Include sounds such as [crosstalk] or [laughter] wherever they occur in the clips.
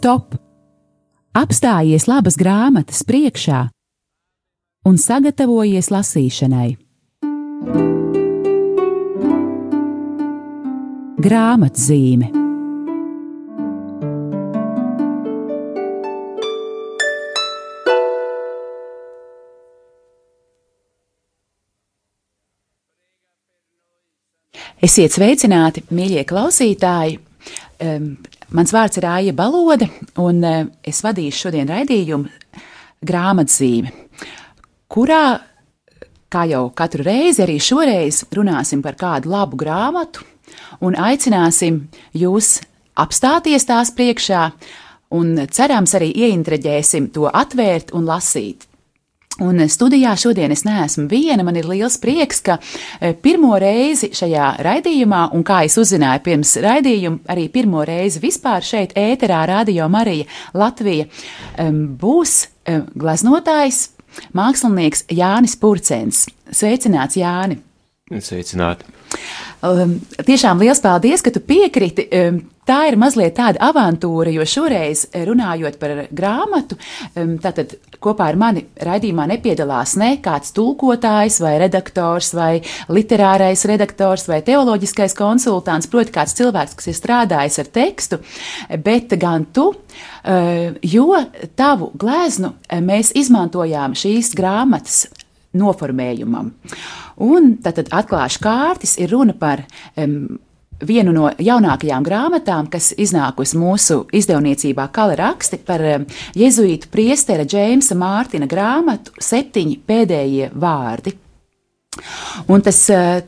stop! Apstājies labas grāmatas priekšā un sagatavojies lasīšanai. Grāmatzīme Esiet sveicināti, mīļie klausītāji! Mans vārds ir Aija Balode, un uh, es vadīšu šodien raidījumu grāmatzīmi, kurā, kā jau katru reizi, arī šoreiz runāsim par kādu labu grāmatu un aicināsim jūs apstāties tās priekšā un cerams arī ieinteresēsim to atvērt un lasīt. Un studijā šodien es neesmu viena. Man ir liels prieks, ka e, pirmo reizi šajā raidījumā, un kā es uzzināju pirms raidījuma, arī pirmo reizi vispār šeit, ēterā, Radio Marija Latvija, būs glaznotājs, mākslinieks Jānis Purcens. Sveicināts, Jāni! Sveicināti! Um, tiešām liels paldies, ka tu piekriti. Um, tā ir mazliet tāda avantūra, jo šoreiz eh, runājot par grāmatu, um, tātad kopā ar mani raidījumā nepiedalās ne kāds tulkotājs vai redaktors vai literārais redaktors vai teoloģiskais konsultants, proti kāds cilvēks, kas ir strādājis ar tekstu, bet gan tu, uh, jo tavu gleznu eh, mēs izmantojām šīs grāmatas noformējumam. Un tad atklāšu kārtas, ir runa par um, vienu no jaunākajām grāmatām, kas iznākusi mūsu izdevniecībā Kala raksti par jezuītu priestera Džeimsa Mārtina grāmatu Septiņi pēdējie vārdi. Un tas,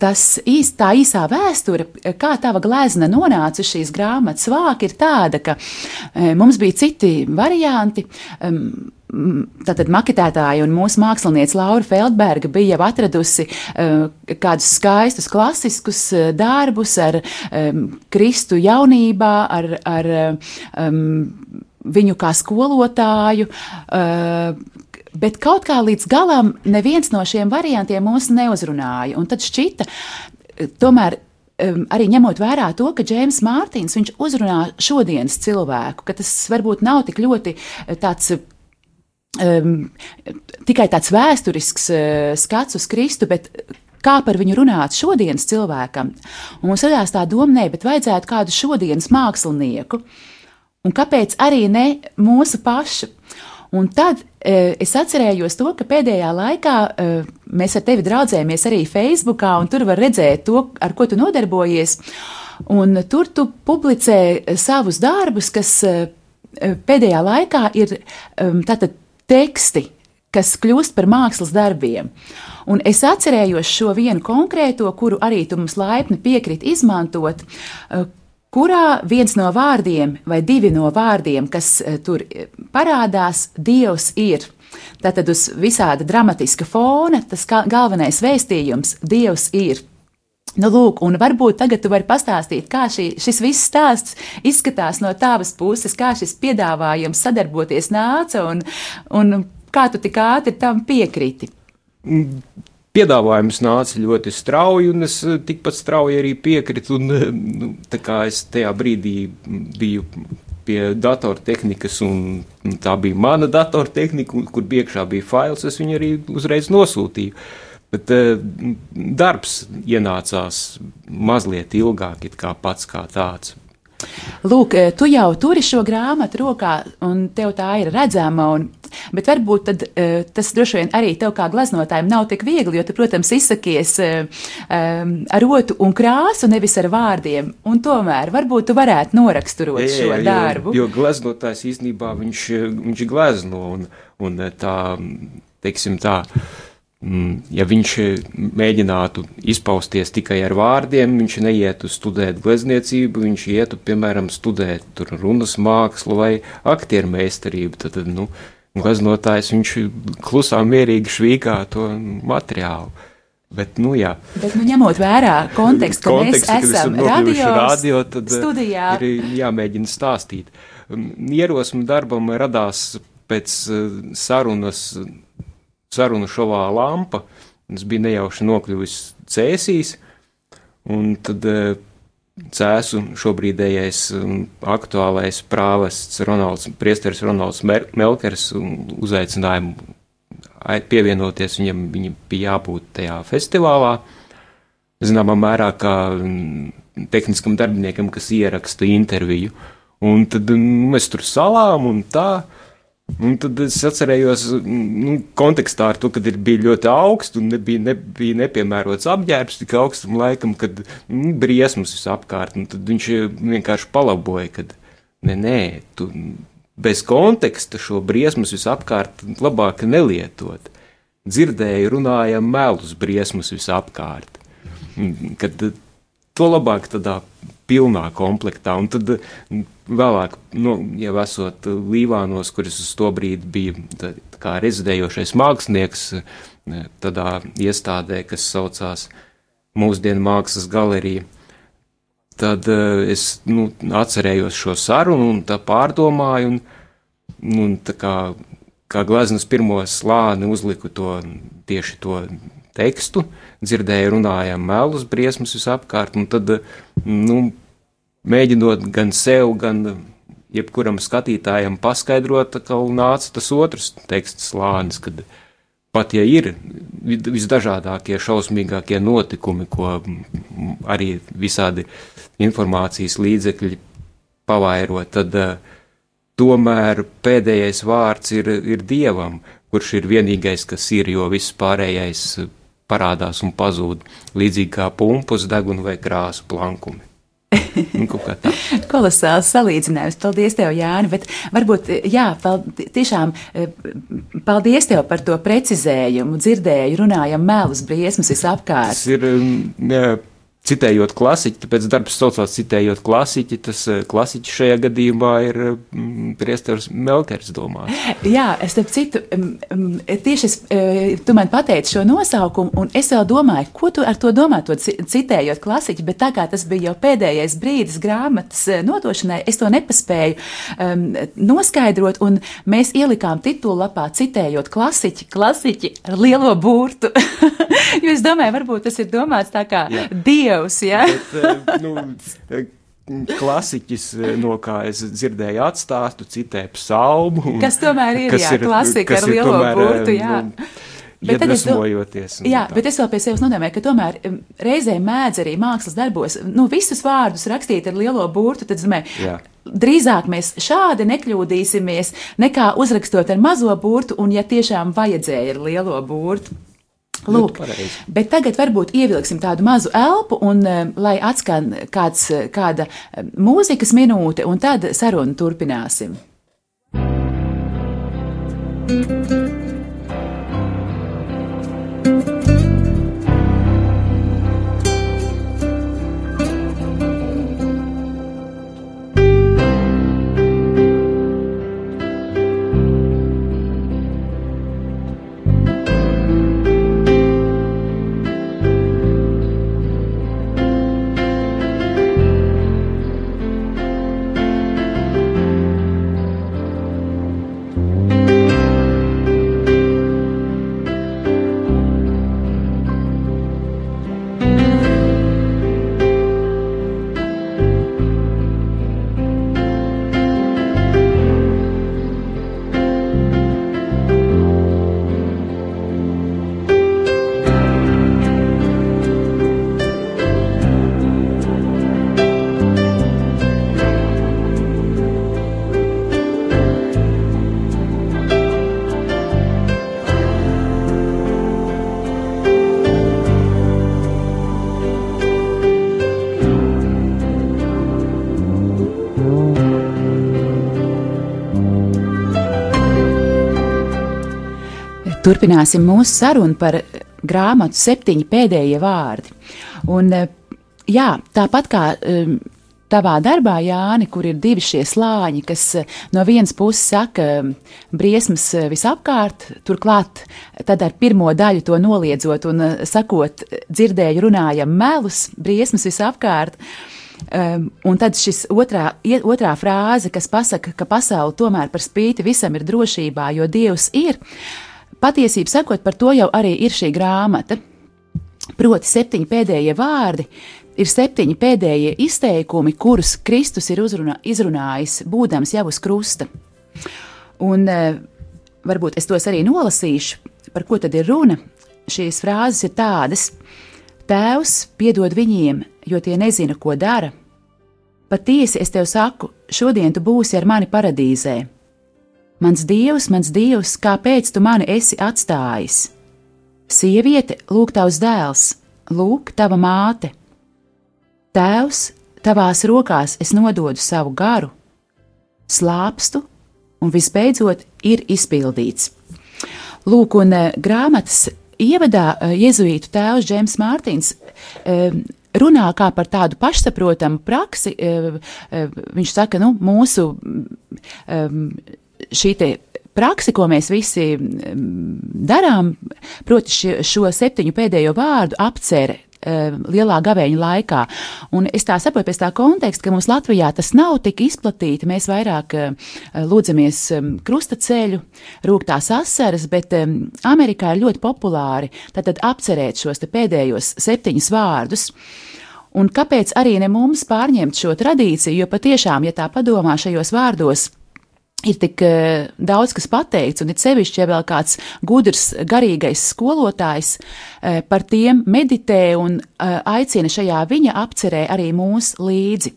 tas īst, tā īsā vēsture, kā tava glezna nonāca šīs grāmatas vāka, ir tāda, ka mums bija citi varianti. Um, Tātad maketētāja un mūsu mākslinieca Laura Feldberga bija jau atradusi uh, kādus skaistus, klasiskus uh, darbus ar um, Kristu jaunībā, ar, ar um, viņu kā skolotāju. Uh, Bet kaut kā līdz galam neviens no šiem variantiem mūs neuzrunāja. Un tad šķita, tomēr um, arī ņemot vērā to, ka Džeims Mārtiņš uzrunā šodienas cilvēku, ka tas varbūt nav tik ļoti tāds um, tikai tāds vēsturisks uh, skats uz Kristu, bet kā par viņu runāt šodienas cilvēkam. Un mums radās tā doma, nē, bet vajadzētu kādu šodienas mākslinieku. Un kāpēc arī ne mūsu pašu? Un tad e, es atcerējos to, ka pēdējā laikā e, mēs ar tevi draudzējamies arī Facebookā, un tur var redzēt to, ar ko tu nodarbojies. Un tur tu publicē savus darbus, kas e, pēdējā laikā ir e, tātad teksti, kas kļūst par mākslas darbiem. Un es atcerējos šo vienu konkrēto, kuru arī tu mums laipni piekriti izmantot, eh, kurā viens no vārdiem vai divi no vārdiem, kas eh, tur eh, parādās, Dievs ir. Tātad uz visāda dramatiska fona tas galvenais vēstījums - Dievs ir. Nu, lūk, un varbūt tagad tu vari pastāstīt, kā šī, šis viss stāsts izskatās no tavas puses, kā šis piedāvājums sadarboties nāca un, un kā tu tik ātri tam piekriti. Piedāvājums nāca ļoti strauji, un es eh, tikpat strauji arī piekritu. Un, eh, nu, tā kā es tajā brīdī biju pie datortehnikas, un, tā bija mana datortehnika, kur iekšā bija fails, es viņu arī uzreiz nosūtīju. Bet uh, darbs ienācās mazliet ilgāk, kā pats kā tāds. Lūk, eh, tu jau turi šo grāmatu rokā, un tev tā ir redzama. Un, bet varbūt tad, uh, tas droši vien arī tev kā glaznotājiem nav tik viegli, jo tu, protams, izsakies um, ar rotu un krāsu, nevis ar vārdiem. Un tomēr varbūt tu varētu noraksturot jā, jā, šo darbu. Jo, jo glaznotājs īstenībā viņš, viņš glezno un, un tā, teiksim tā. Mm, ja viņš mēģinātu izpausties tikai ar vārdiem, viņš neietu studēt glezniecību, viņš ietu, piemēram, studēt runas mākslu vai aktieru meistarību. Tad, nu, gleznotājs viņš klusā, mierīgi švīkā to materiālu. Bet, nu, jā. Bet, nu, ņemot vērā kontekstu, ka Kontekstu, mēs esam radio, radio tad eh, studijā, ir jāmēģina stāstīt. Ierosme darbam radās pēc eh, sarunas sarunu šovā lampa. Tas bija nejauši nokļuvis cēsīs. Un tad e, cēsu šobrīdējais um, aktuālais prāvests Ronalds, priesteris Ronalds Melkers uzaicinājumu pievienoties viņam, viņam bija jābūt tajā festivālā. Zināmā mērā, kā mm, tehniskam darbiniekam, kas ieraksta interviju. Un tad nu, mēs tur salām un tā. Un tad es atcerējos, nu, kontekstā ar to, ka bija ļoti augsts un nebija, nebija nepiemērots apģērbs tik augstam laikam, kad nu, briesmas visapkārt. Tad viņš vienkārši palaboja, ka nē, nē, tu bez konteksta šo briesmas visapkārt labāk nelietot. Dzirdēju, runājam melus briesmas visapkārt. Kad to labāk tādā pilnā komplektā, un tad vēlāk, nu, jau esot Līvānos, kuris uz to brīdi bija tā, kā rezidējošais mākslinieks tādā iestādē, kas saucās Mūsdienu mākslas galerija, tad uh, es nu, atcerējos šo sarunu un tā pārdomāju, un, un tā kā, kā gleznas pirmo slāni uzliku to tieši to tekstu, dzirdēju runājām melus, briesmas visapkārt, un tad, nu, mēģinot gan sev, gan jebkuram skatītājam paskaidrot, ka nāca tas otrs teksts slānis, kad pat ja ir visdažādākie, šausmīgākie notikumi, ko arī visādi informācijas līdzekļi pavairo, tad tomēr pēdējais vārds ir, ir dievam, kurš ir vienīgais, kas ir, jo viss pārējais parādās un pazūd, līdzīgi kā pumpus, degunu vai krāsu plankumi. Nu, [laughs] Kolosāls salīdzinājums. Paldies, tev, Jāni. Bet varbūt, jā, tiešām paldies tev par to precizējumu. Dzirdēju, runājam, melus, briesmas visapkārt. Tas ir jā, Citējot klasiķi, tāpēc darbs saucās citējot klasiķi, tas eh, klasiķis šajā gadījumā ir mm, priesteris Melkers domās. Jā, es tam citu, tieši es, eh, tu man pateici šo nosaukumu, un es vēl domāju, ko tu ar to domā, to citējot klasiķi, bet tā kā tas bija jau pēdējais brīdis grāmatas eh, nodošanai, es to nepaspēju um, noskaidrot, un mēs ielikām titulapā citējot klasiķi, klasiķi ar lielo burtu, [laughs] jo es domāju, varbūt tas ir domāts tā kā dievu Dievs, jā. Bet, eh, nu, eh, klasiķis, eh, no kā es dzirdēju atstāstu, citē psalmu. Kas tomēr ir, jā, ir, klasika ar lielo tomēr, burtu, jā. Nu, Bet tad es, jā, bet es vēl pie sevis nodomāju, ka tomēr reizē mēdz arī mākslas darbos, nu, visus vārdus rakstīt ar lielo burtu, tad, jā. drīzāk mēs šādi nekļūdīsimies, nekā uzrakstot ar mazo burtu, un ja tiešām vajadzēja ar lielo burtu. Lūk, bet tagad varbūt ievilksim tādu mazu elpu, un, uh, lai atskan kāds, kāda eh, mūzikas minūte, un tad sarunu turpināsim. thank you Turpināsim mūsu sarunu par grāmatu septiņi pēdējie vārdi. Un, eh, jā, tāpat kā um, tavā darbā, Jāni, kur ir divi šie slāņi, kas eh, no vienas puses saka briesmas visapkārt, turklāt tad ar pirmo daļu to noliedzot un sakot, dzirdēju runājam melus, briesmas visapkārt. Um, un tad šis otrā, otrā frāze, kas pasaka, ka pasaule tomēr par spīti visam ir drošībā, jo Dievs ir. Uh, Patiesību sakot, par to jau arī ir šī grāmata. Proti, septiņi pēdējie vārdi ir septiņi pēdējie izteikumi, kurus Kristus ir uzrunā, izrunājis, būdams jau uz krusta. Un uh, varbūt es tos arī nolasīšu, par ko tad ir runa. Šīs frāzes ir tādas: Tēvs, piedod viņiem, jo tie nezina, ko dara. Patiesi es tev saku, šodien tu būsi ar mani paradīzē. Mans dievs, mans dievs, kāpēc tu mani esi atstājis? Sieviete, lūk, tavs dēls, lūk, tava māte. Tēvs, tavās rokās es nododu savu garu, slāpstu, un visbeidzot ir izpildīts. Lūk, un uh, grāmatas ievadā uh, jēzuītu tēvs Džeims Mārtiņš uh, runā kā par tādu pašsaprotamu praksi. Viņš saka, nu, mūsu šī te praksi, ko mēs visi darām, proti šo septiņu pēdējo vārdu apcere lielā gavēņa laikā. Un es tā saprotu pēc tā konteksta, ka mums Latvijā tas nav tik izplatīti. Mēs vairāk eh, lūdzamies krustaceļu, rūktās asaras, bet Amerikā ir ļoti populāri tad apcerēt šos pēdējos septiņus vārdus. Un kāpēc arī ne mums pārņemt šo tradīciju, jo patiešām, ja tā padomā šajos vārdos, ir tik uh, daudz kas pateikts, un it sevišķi, ja vēl kāds gudrs, garīgais skolotājs uh, par tiem meditē un uh, aicina šajā viņa apcerē arī mūs līdzi.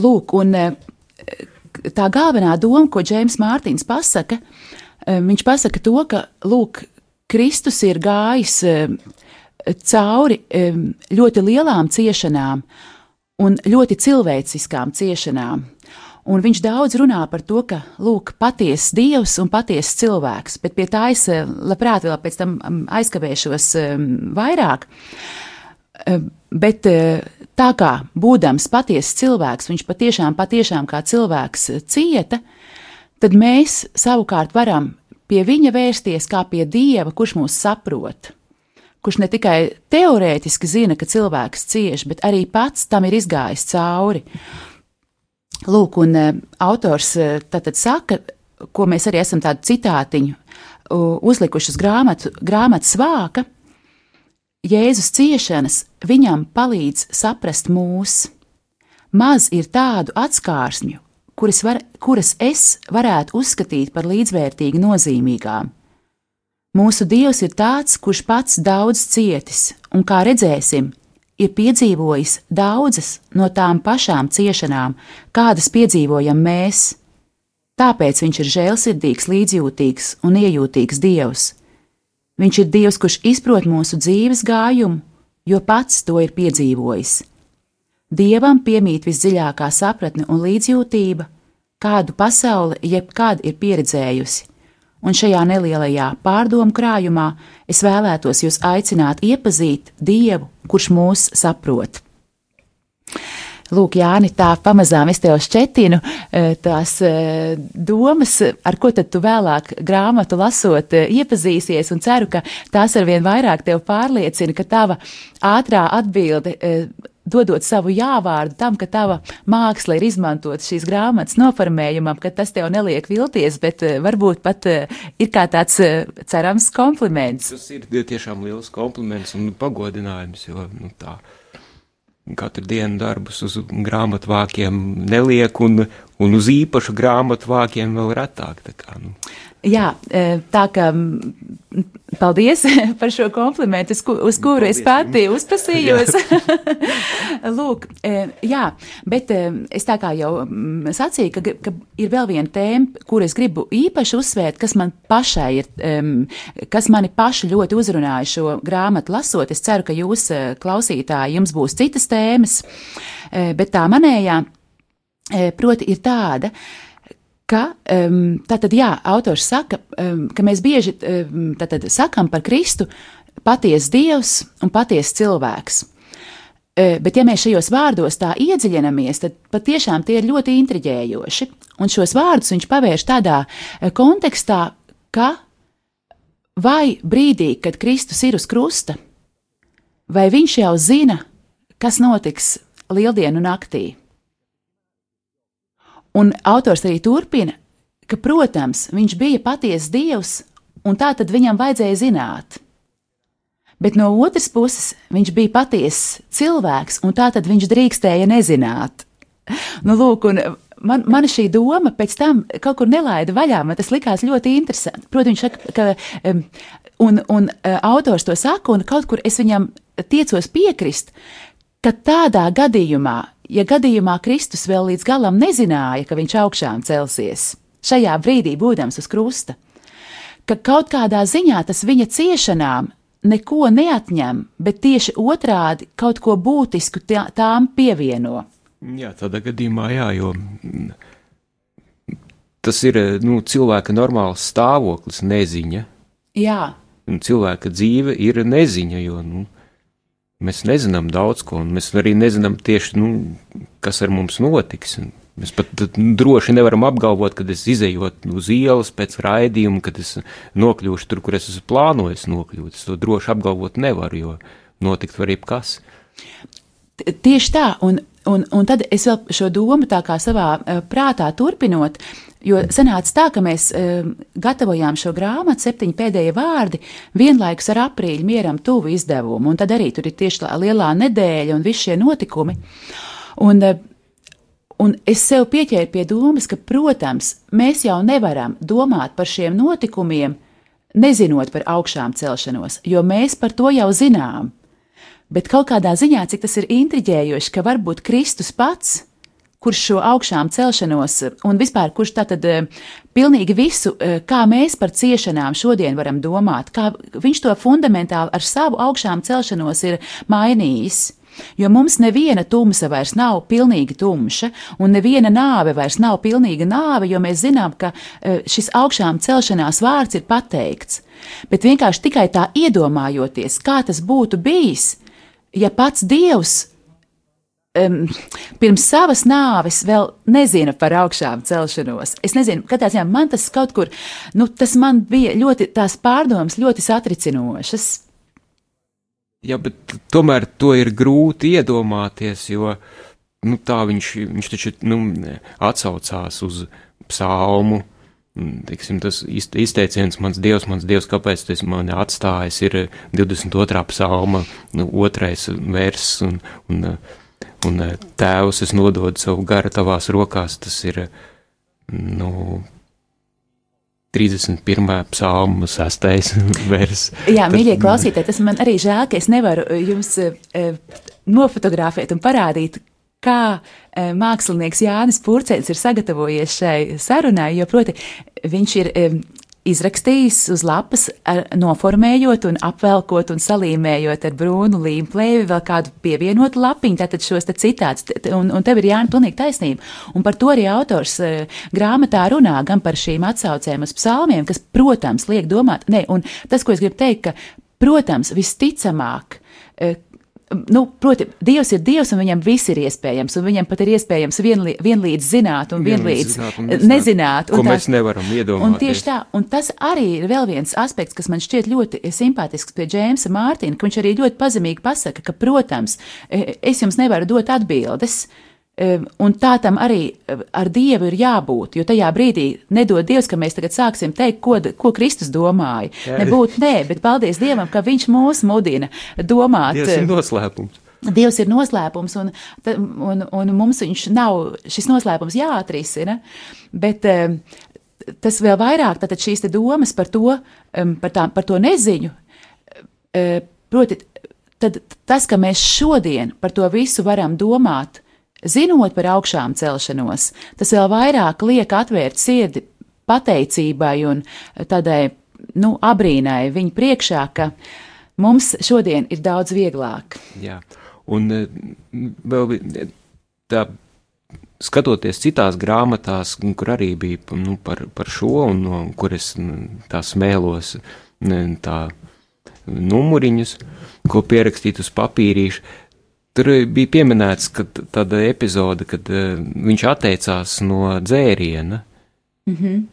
Lūk, un tā galvenā doma, ko Džeims Mārtiņš pasaka, viņš pasaka to, ka, lūk, Kristus ir gājis cauri ļoti lielām ciešanām un ļoti cilvēciskām ciešanām. Un viņš daudz runā par to, ka, lūk, patiesa dievs un patiesa cilvēks, bet pie tā es eh, labprāt vēl pēc tam mm, aizkavēšos ehm, vairāk. Ehm, bet eh, tā kā būdams patiesa cilvēks, viņš patiešām, patiešām kā cilvēks eh, cieta, tad mēs savukārt varam pie viņa vērsties kā pie dieva, kurš mūs saprot kurš ne tikai teorētiski zina, ka cilvēks cieš, bet arī pats tam ir izgājis cauri. Lūk, un uh, autors uh, tātad saka, ko mēs arī esam tādu citātiņu uzlikuši uz grāmatu, grāmatas vāka. Jēzus ciešanas viņam palīdz saprast mūs. Maz ir tādu atskārsmju, kuras, var, kuras es varētu uzskatīt par līdzvērtīgi nozīmīgām. Mūsu Dievs ir tāds, kurš pats daudz cietis, un kā redzēsim, ir piedzīvojis daudzas no tām pašām ciešanām, kādas piedzīvojam mēs. Tāpēc viņš ir žēlsirdīgs, līdzjūtīgs un iejūtīgs Dievs. Viņš ir Dievs, kurš izprot mūsu dzīves gājumu, jo pats to ir piedzīvojis. Dievam piemīt visdziļākā sapratne un līdzjūtība, kādu pasaule jebkad ir pieredzējusi, un šajā nelielajā pārdomu krājumā es vēlētos jūs aicināt iepazīt Dievu, kurš mūs saprot. Lūk, Jāni, tā pamazām es tev šķetinu eh, tās eh, domas, ar ko tad tu vēlāk grāmatu lasot eh, iepazīsies, un ceru, ka tās arvien vairāk tev pārliecina, ka tava ātrā atbilde dodot savu jāvārdu tam, ka tava māksla ir izmantot šīs grāmatas noformējumam, ka tas tev neliek vilties, bet uh, varbūt pat uh, ir kā tāds uh, cerams kompliments. Tas ir tiešām liels kompliments un pagodinājums, jo nu, tā katru dienu darbus uz grāmatu vākiem neliek, un, un uz īpašu grāmatu vākiem vēl retāk. Tā kā, nu. Jā, e, tā kā paldies [laughs] par šo komplimentu, uz, uz kuru paldies, es pati jums. uzprasījos. [laughs] [laughs] Lūk, e, jā, bet e, es tā kā jau sacīju, ka, ka ir vēl viena tēma, kur es gribu īpaši uzsvērt, kas man pašai ir, kas mani paši ļoti uzrunāja šo grāmatu lasot. Es ceru, ka jūs, klausītāji, jums būs citas tēmas, bet tā manējā, proti, ir tāda, ka tātad, jā, autors saka, ka mēs bieži tātad, sakam par Kristu patiesa dievs un patiesa cilvēks. Bet, ja mēs šajos vārdos tā iedziļinamies, tad patiešām tie ir ļoti intriģējoši. Un šos vārdus viņš pavērš tādā kontekstā, ka vai brīdī, kad Kristus ir uz krusta, vai viņš jau zina, kas notiks lieldienu naktī. Un autors arī turpina, ka, protams, viņš bija patiesa dievs, un tā tad viņam vajadzēja zināt. Bet no otras puses, viņš bija patiess cilvēks, un tā tad viņš drīkstēja nezināt. Nu, lūk, un man, man šī doma pēc tam kaut kur nelaida vaļā. Man tas likās ļoti interesanti. Protams, viņš saka, ka, un, un uh, autors to saka, un kaut kur es viņam tiecos piekrist, ka tādā gadījumā, ja gadījumā Kristus vēl līdz galam nezināja, ka viņš augšām celsies, šajā brīdī būdams uz krusta, ka kaut kādā ziņā tas viņa ciešanām neko neatņem, bet tieši otrādi kaut ko būtisku tā, tām pievieno. Jā, tādā gadījumā, jā, jo mm, tas ir nu, cilvēka normāls stāvoklis, neziņa. Jā. Un cilvēka dzīve ir neziņa, jo nu, mēs nezinām daudz ko, un mēs arī nezinām tieši, nu, kas ar mums notiks. Mēs pat droši nevaram apgalvot, ka es izējot uz ielas pēc raidījuma, kad es nokļūšu tur, kur es esmu plānojis nokļūt. Es to droši apgalvot nevaru, jo notikt var jebkas. Tieši tā, un, un, un tad es vēl šo domu tā kā savā uh, prātā turpinot, jo sanāca tā, ka mēs uh, gatavojām šo grāmatu, septiņi pēdējie vārdi, vienlaikus ar aprīļa mieram tuvu izdevumu, un tad arī tur ir tieši lielā nedēļa un visi šie notikumi. Un, uh, Un es sev pieķēru pie domas, ka, protams, mēs jau nevaram domāt par šiem notikumiem, nezinot par augšām celšanos, jo mēs par to jau zinām. Bet kaut kādā ziņā, cik tas ir intriģējoši, ka varbūt Kristus pats, kurš šo augšām celšanos un vispār kurš tātad eh, pilnīgi visu, eh, kā mēs par ciešanām šodien varam domāt, kā viņš to fundamentāli ar savu augšām celšanos ir mainījis. Jo mums neviena tumsa vairs nav pilnīgi tumša, un neviena nāve vairs nav pilnīga nāve, jo mēs zinām, ka eh, šis augšām celšanās vārds ir pateikts. Bet vienkārši tikai tā iedomājoties, kā tas būtu bijis, ja pats Dievs um, pirms savas nāves vēl nezina par augšām celšanos. Es nezinu, kādā ziņā man tas kaut kur, nu, tas man bija ļoti, tās pārdomas ļoti satricinošas. Jā, bet tomēr to ir grūti iedomāties, jo nu, tā viņš, viņš taču nu, atsaucās uz psalmu Tiksim, tas izteiciens, mans dievs, mans dievs, kāpēc tas man atstājis, ir 22. psalma, nu, otrais vērss, un, un, un tēvs, es nododu savu garu tavās rokās, tas ir, nu, 31. psalma, 6. [laughs] vers. Jā, mīļie klausītāji, tas man arī žēl, ka es nevaru jums e, nofotografēt un parādīt, kā mākslinieks Jānis Pūrcēns ir sagatavojies šai sarunai, jo, proti, viņš ir izrakstījis uz lapas, ar, noformējot un apvelkot un salīmējot ar brūnu līmplēvi vēl kādu pievienotu lapiņu, tātad šos te citāts, un, un tev ir Jāni pilnīgi taisnība. Un par to arī autors e, grāmatā runā, gan par šīm atsaucēm uz psalmiem, kas, protams, liek domāt, ne, un tas, ko es gribu teikt, ka, protams, visticamāk, nu, proti, Dievs ir Dievs, un viņam viss ir iespējams, un viņam pat ir iespējams vienlī, vienlīdz zināt un vienlīdz, vienlīdz zināt un nezināt, nezināt. Ko un tā, mēs nevaram iedomāties. Un tieši tā, un tas arī ir vēl viens aspekts, kas man šķiet ļoti simpātisks pie Džēmsa Mārtiņa, ka viņš arī ļoti pazemīgi pasaka, ka, protams, e, es jums nevaru dot atbildes, Un tā tam arī ar Dievu ir jābūt, jo tajā brīdī nedod Dievs, ka mēs tagad sāksim teikt, ko, ko Kristus domāja. Jā. Nebūt nē, bet paldies Dievam, ka Viņš mūs mudina domāt. Dievs ir noslēpums. Dievs ir noslēpums, un, un, un mums viņš nav šis noslēpums jāatrisina, bet tas vēl vairāk tātad šīs domas par to, par, tā, par to neziņu, proti, tad tas, ka mēs šodien par to visu varam domāt, Zinot par augšām celšanos, tas vēl vairāk liek atvērt sirdi pateicībai un tādai nu, abrīnai viņa priekšā, ka mums šodien ir daudz vieglāk. Jā, un eh, vēl tā skatoties citās grāmatās, kur arī bija nu, par, par šo, un no, kur es tā smēlos tā numuriņus, ko pierakstīt uz papīrīšu, Tur bija pieminēts, ka tāda epizode, kad uh, viņš atteicās no dzēriena. Mm -hmm.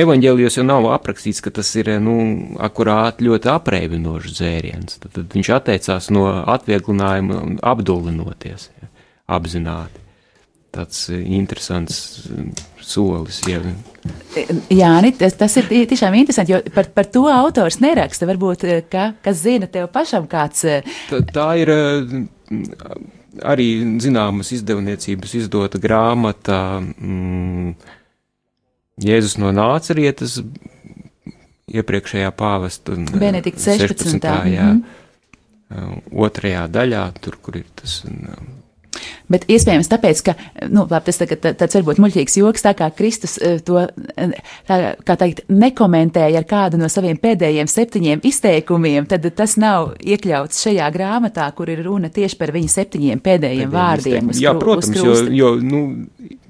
Evanģēlijos jau nav aprakstīts, ka tas ir nu, akurāti ļoti apreibinošs dzēriens. Tad, tad viņš atteicās no atvieglinājuma un apdullinoties apzināti. Tāds interesants solis. Ja. Jā, tas, tas ir tiešām interesanti, jo par, par to autors neraksta. Varbūt, ka, kas zina tev pašam kāds. Tā, tā ir arī zināmas izdevniecības izdota grāmata mm, Jēzus no Nācerietas iepriekšējā pāvesta. Benedikts 16. 16. Jā, mm -hmm. otrajā daļā, tur, kur ir tas. Bet iespējams, tāpēc, ka nu, labi, tas tagad, tāds varbūt muļķīgs joks, tā kā Kristus eh, to tā, kā teikt, nekomentēja ar kādu no saviem pēdējiem septiņiem izteikumiem, tad tas nav iekļauts šajā grāmatā, kur ir runa tieši par viņa septiņiem pēdējiem, pēdējiem vārdiem. Jā, protams, jo, jo nu,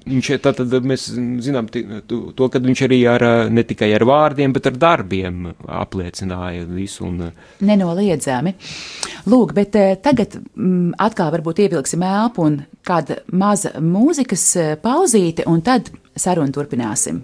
Viņš ir tātad, mēs zinām to, ka viņš arī ar, ne tikai ar vārdiem, bet ar darbiem apliecināja visu. Un... Nenoliedzami. Lūk, bet tagad m, atkal varbūt ievilksim elpu un kāda maza mūzikas pauzīte, un tad sarunu turpināsim.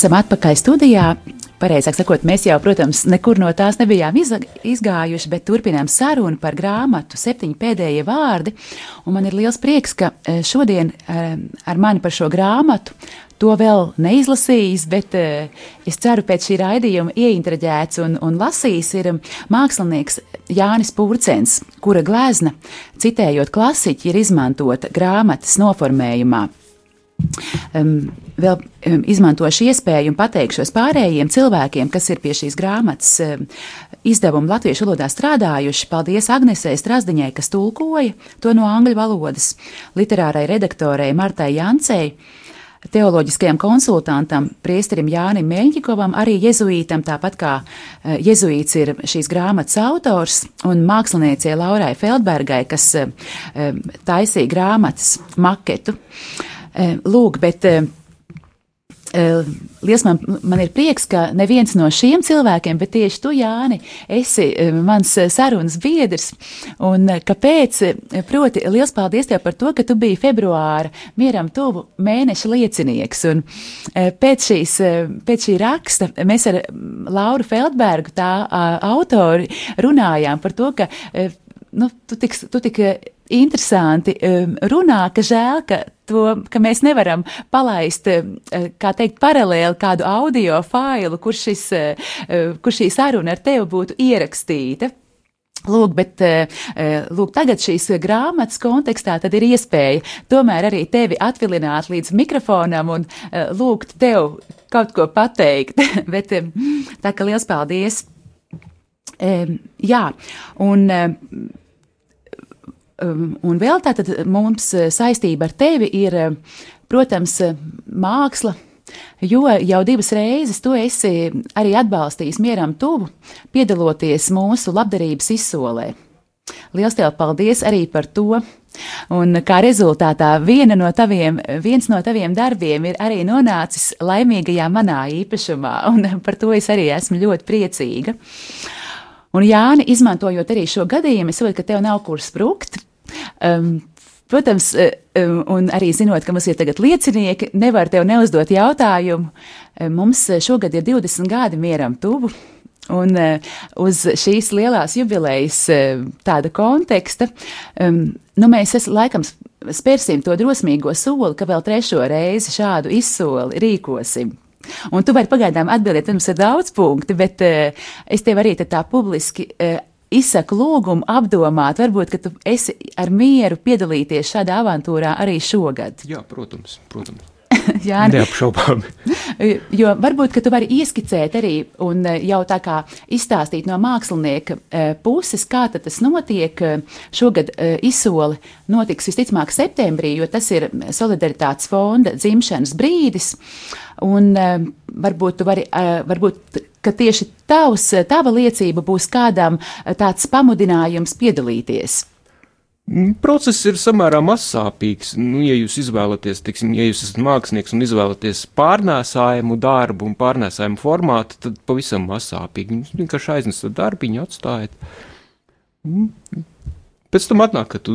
Esam atpakaļ studijā. Pareizāk sakot, mēs jau, protams, nekur no tās nebijām izgājuši, bet turpinām sarunu par grāmatu septiņi pēdējie vārdi. Un man ir liels prieks, ka e, šodien e, ar mani par šo grāmatu to vēl neizlasījis, bet e, es ceru, pēc šī raidījuma ieinteresēts un, un lasījis ir mākslinieks Jānis Pūrcens, kura glezna, citējot klasiķi, ir izmantota grāmatas noformējumā. Um, vēl um, izmantošu iespēju un pateikšos pārējiem cilvēkiem, kas ir pie šīs grāmatas um, izdevuma latviešu valodā strādājuši. Paldies Agnesei Strasdiņai, kas tulkoja to no angļu valodas, literārai redaktorei Martai Jancei, teoloģiskajam konsultantam, priesterim Jānim Meļņikovam, arī jezuītam, tāpat kā uh, jezuīts ir šīs grāmatas autors, un māksliniecei Laurai Feldbergai, kas uh, taisīja grāmatas maketu. Uh, lūk, bet eh, eh, Liels man, man ir prieks, ka neviens no šiem cilvēkiem, bet tieši tu, Jāni, esi mans sarunas biedrs. Un kāpēc? Proti, liels paldies tev par to, ka tu biji februāra mieram tuvu mēneša liecinieks. Un pēc, šīs, pēc šī raksta mēs ar Lauru Feldbergu, tā autori, runājām par to, ka nu, tu tik, tu tik interesanti um, runā, ka žēl, ka, to, ka mēs nevaram palaist, uh, kā teikt, paralēli kādu audio failu, kur, šis, uh, uh, kur šī saruna ar tevi būtu ierakstīta. Lūk, bet lūk, tagad šīs grāmatas kontekstā ir iespēja tomēr arī tevi atvilināt līdz mikrofonam un lūgt tev kaut ko pateikt. [laughs] bet tā kā liels paldies! Jā, un Um, un vēl tātad mums uh, saistība ar tevi ir, uh, protams, uh, māksla. Jo jau divas reizes tu esi arī atbalstījis mieram tuvu, piedaloties mūsu labdarības izsolē. Lielas tev paldies arī par to! Un kā rezultātā no taviem, viens no taviem darbiem ir arī nonācis laimīgajā manā īpašumā, un par to es arī esmu ļoti priecīga. Un Jāni, izmantojot arī šo gadījumu, es saprotu, ka tev nav kur sprukt, Um, Protams, un arī zinot, ka mums ir tagad liecinieki, nevar tev neuzdot jautājumu. Mums šogad ir 20 gadi mieram tuvu. Un uz šīs lielās jubilejas tāda konteksta, nu, mēs esam laikam spērsim to drosmīgo soli, ka vēl trešo reizi šādu izsoli rīkosim. Un tu vari pagaidām atbildēt, mums ir daudz punkti, bet uh, es tev arī tā publiski uh, izsaku lūgumu apdomāt, varbūt, ka tu esi ar mieru piedalīties šādā avantūrā arī šogad. Jā, protams, protams. [laughs] Jā, neapšaubāmi. [laughs] jo varbūt, ka tu vari ieskicēt arī un eh, jau tā kā izstāstīt no mākslinieka eh, puses, kā tas notiek. Šogad eh, izsoli notiks visticamāk septembrī, jo tas ir Solidaritātes fonda dzimšanas brīdis. Un varbūt tu vari, varbūt, ka tieši tavs, tava liecība būs kādam tāds pamudinājums piedalīties. Mm, process ir samērā mazsāpīgs. Nu, ja jūs izvēlaties, tiksim, ja jūs esat mākslinieks un izvēlaties pārnēsājumu darbu un pārnēsājumu formātu, tad pavisam mazsāpīgi. Jūs vienkārši aiznesat darbiņu, atstājat. Mm, pēc tam atnāk, ka tu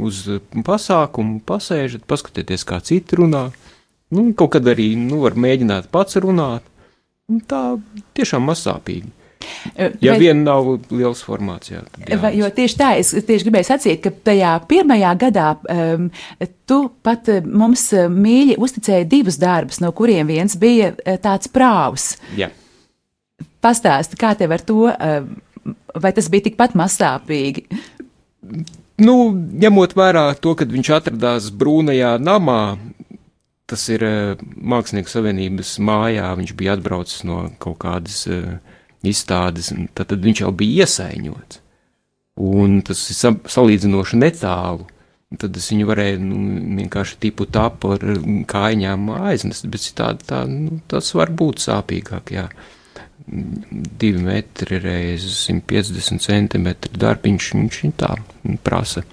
uz pasākumu pasēžat, paskatieties, kā citi runā. Nu, kaut kad arī nu, var mēģināt pats runāt. Tā tiešām mazsāpīgi. Ja vai, vien nav liels formāts, jā. Vai, jo tieši tā, es tieši gribēju sacīt, ka tajā pirmajā gadā um, tu pat uh, mums uh, mīļi uzticēji divus darbus, no kuriem viens bija uh, tāds prāvs. Jā. Pastāsti, kā tev ar to, uh, vai tas bija tikpat mazsāpīgi? Nu, ņemot vērā to, ka viņš atradās brūnajā namā, tas ir Mākslinieku savienības mājā, viņš bija atbraucis no kaut kādas uh, izstādes, tad, tad viņš jau bija iesaiņots. Un tas ir sa salīdzinoši netālu. Tad es viņu varēju nu, vienkārši tipu tapu ar kājām aiznest, bet citādi tā, nu, tas var būt sāpīgāk. Jā. Divi metri reizes 150 centimetri darbiņš, viņš tā prasa.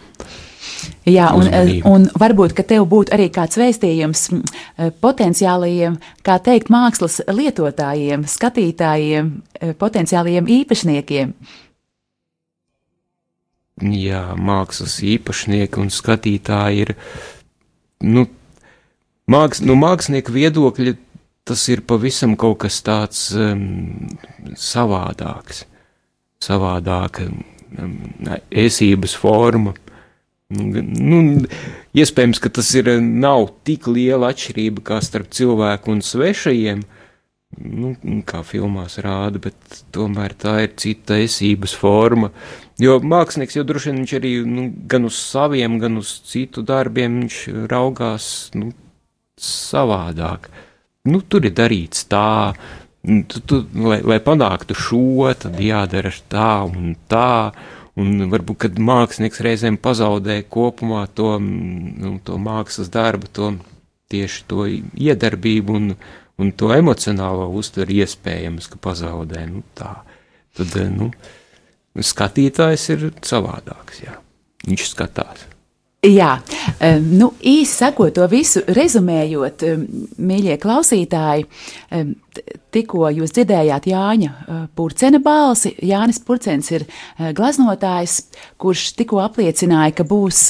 Jā, un, uzmanību. un varbūt, ka tev būtu arī kāds vēstījums eh, potenciālajiem, kā teikt, mākslas lietotājiem, skatītājiem, eh, potenciālajiem īpašniekiem. Jā, mākslas īpašnieki un skatītāji ir, nu, māks, nu, mākslinieka viedokļa tas ir pavisam kaut kas tāds um, savādāks, savādāka um, esības forma. Nu, iespējams, ka tas ir, nav tik liela atšķirība kā starp cilvēku un svešajiem, nu, kā filmās rāda, bet tomēr tā ir cita esības forma. Jo mākslinieks jau droši vien viņš arī nu, gan uz saviem, gan uz citu darbiem viņš raugās nu, savādāk. Nu, tur ir darīts tā, tu, tu, lai, lai panāktu šo, tad jādara tā un tā Un varbūt, kad mākslinieks reizēm pazaudē kopumā to, nu, to mākslas darbu, to tieši to iedarbību un, un to emocionālo uztveru iespējams, ka pazaudē. Nu, tā. Tad, nu, skatītājs ir savādāks, jā. Viņš skatās. Jā, nu, īsi sakot, to visu rezumējot, mīļie klausītāji, tikko jūs dzirdējāt Jāņa eh, Purcena balsi. Jānis Purcens ir eh, glaznotājs, kurš tikko apliecināja, ka būs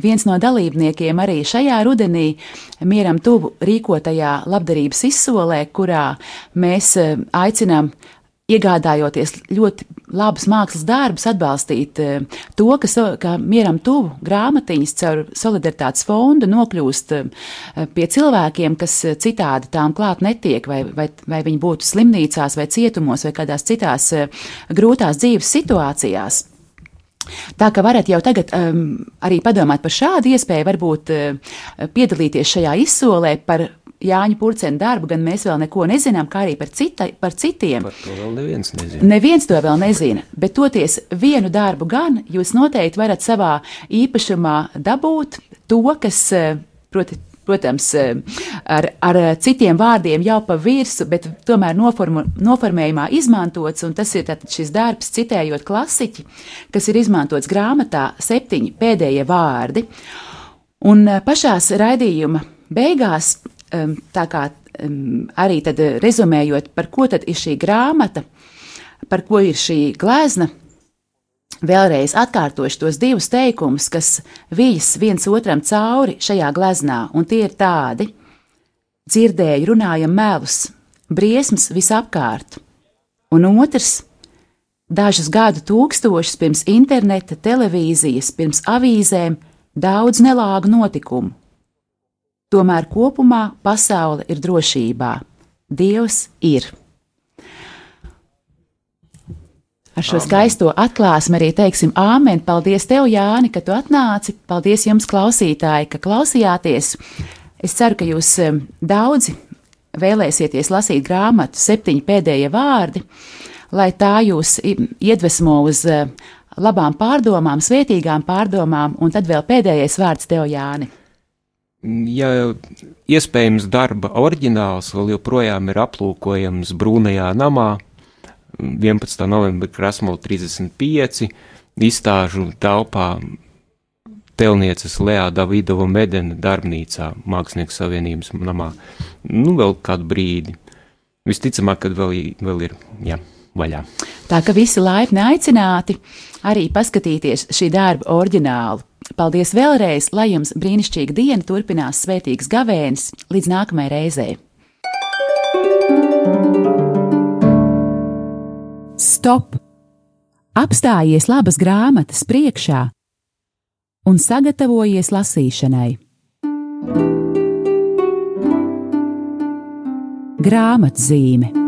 viens no dalībniekiem arī šajā rudenī mieram tuvu rīkotajā labdarības izsolē, kurā mēs aicinām iegādājoties ļoti labus mākslas darbus, atbalstīt eh, to, ka, ka mieram tuvu grāmatiņas caur solidaritātes fondu nokļūst eh, pie cilvēkiem, kas citādi tām klāt netiek, vai, vai, vai viņi būtu slimnīcās, vai cietumos, vai kādās citās eh, grūtās dzīves situācijās. Tā kā varat jau tagad um, arī padomāt par šādu iespēju, varbūt uh, piedalīties šajā izsolē par Jāņa Purcena darbu, gan mēs vēl neko nezinām, kā arī par, cita, par citiem. Par to vēl neviens nezina. Neviens to vēl nezina, bet toties vienu darbu gan jūs noteikti varat savā īpašumā dabūt to, kas, eh, proti, protams, eh, ar, ar citiem vārdiem jau pa virsmu, bet tomēr noformu, noformējumā izmantots, un tas ir šis darbs, citējot klasiķi, kas ir izmantots grāmatā septiņi pēdējie vārdi. Un eh, pašās raidījuma beigās tā kā arī tad rezumējot, par ko tad ir šī grāmata, par ko ir šī glezna, Vēlreiz atkārtošu tos divus teikumus, kas vijas viens otram cauri šajā gleznā, un tie ir tādi: dzirdēju, runājam melus, briesmas visapkārt, un otrs - dažus gadu tūkstošus pirms interneta, televīzijas, pirms avīzēm, daudz nelāgu notikumu. Tomēr kopumā pasaule ir drošībā. Dievs ir. Ar šo Amen. skaisto atklāsmi arī teiksim āmen. Paldies tev, Jāni, ka tu atnāci. Paldies jums, klausītāji, ka klausījāties. Es ceru, ka jūs daudzi vēlēsieties lasīt grāmatu septiņi pēdējie vārdi, lai tā jūs iedvesmo uz labām pārdomām, svētīgām pārdomām, un tad vēl pēdējais vārds tev, Jāni. Ja iespējams darba oriģināls vēl joprojām ir aplūkojams brūnajā namā, 11. novembra Krasmola 35 izstāžu telpā Telnieces Lejā Davidova Medena darbnīcā Mākslinieku savienības namā. Nu, vēl kādu brīdi. Visticamāk, kad vēl, vēl ir, jā, vaļā. Tā ka visi laipni aicināti arī paskatīties šī darba oriģinālu. Paldies vēlreiz, lai jums brīnišķīga diena turpinās svētīgs gavēnis līdz nākamajai reizei. Stop! Apstājies labas grāmatas priekšā un sagatavojies lasīšanai. Grāmatzīme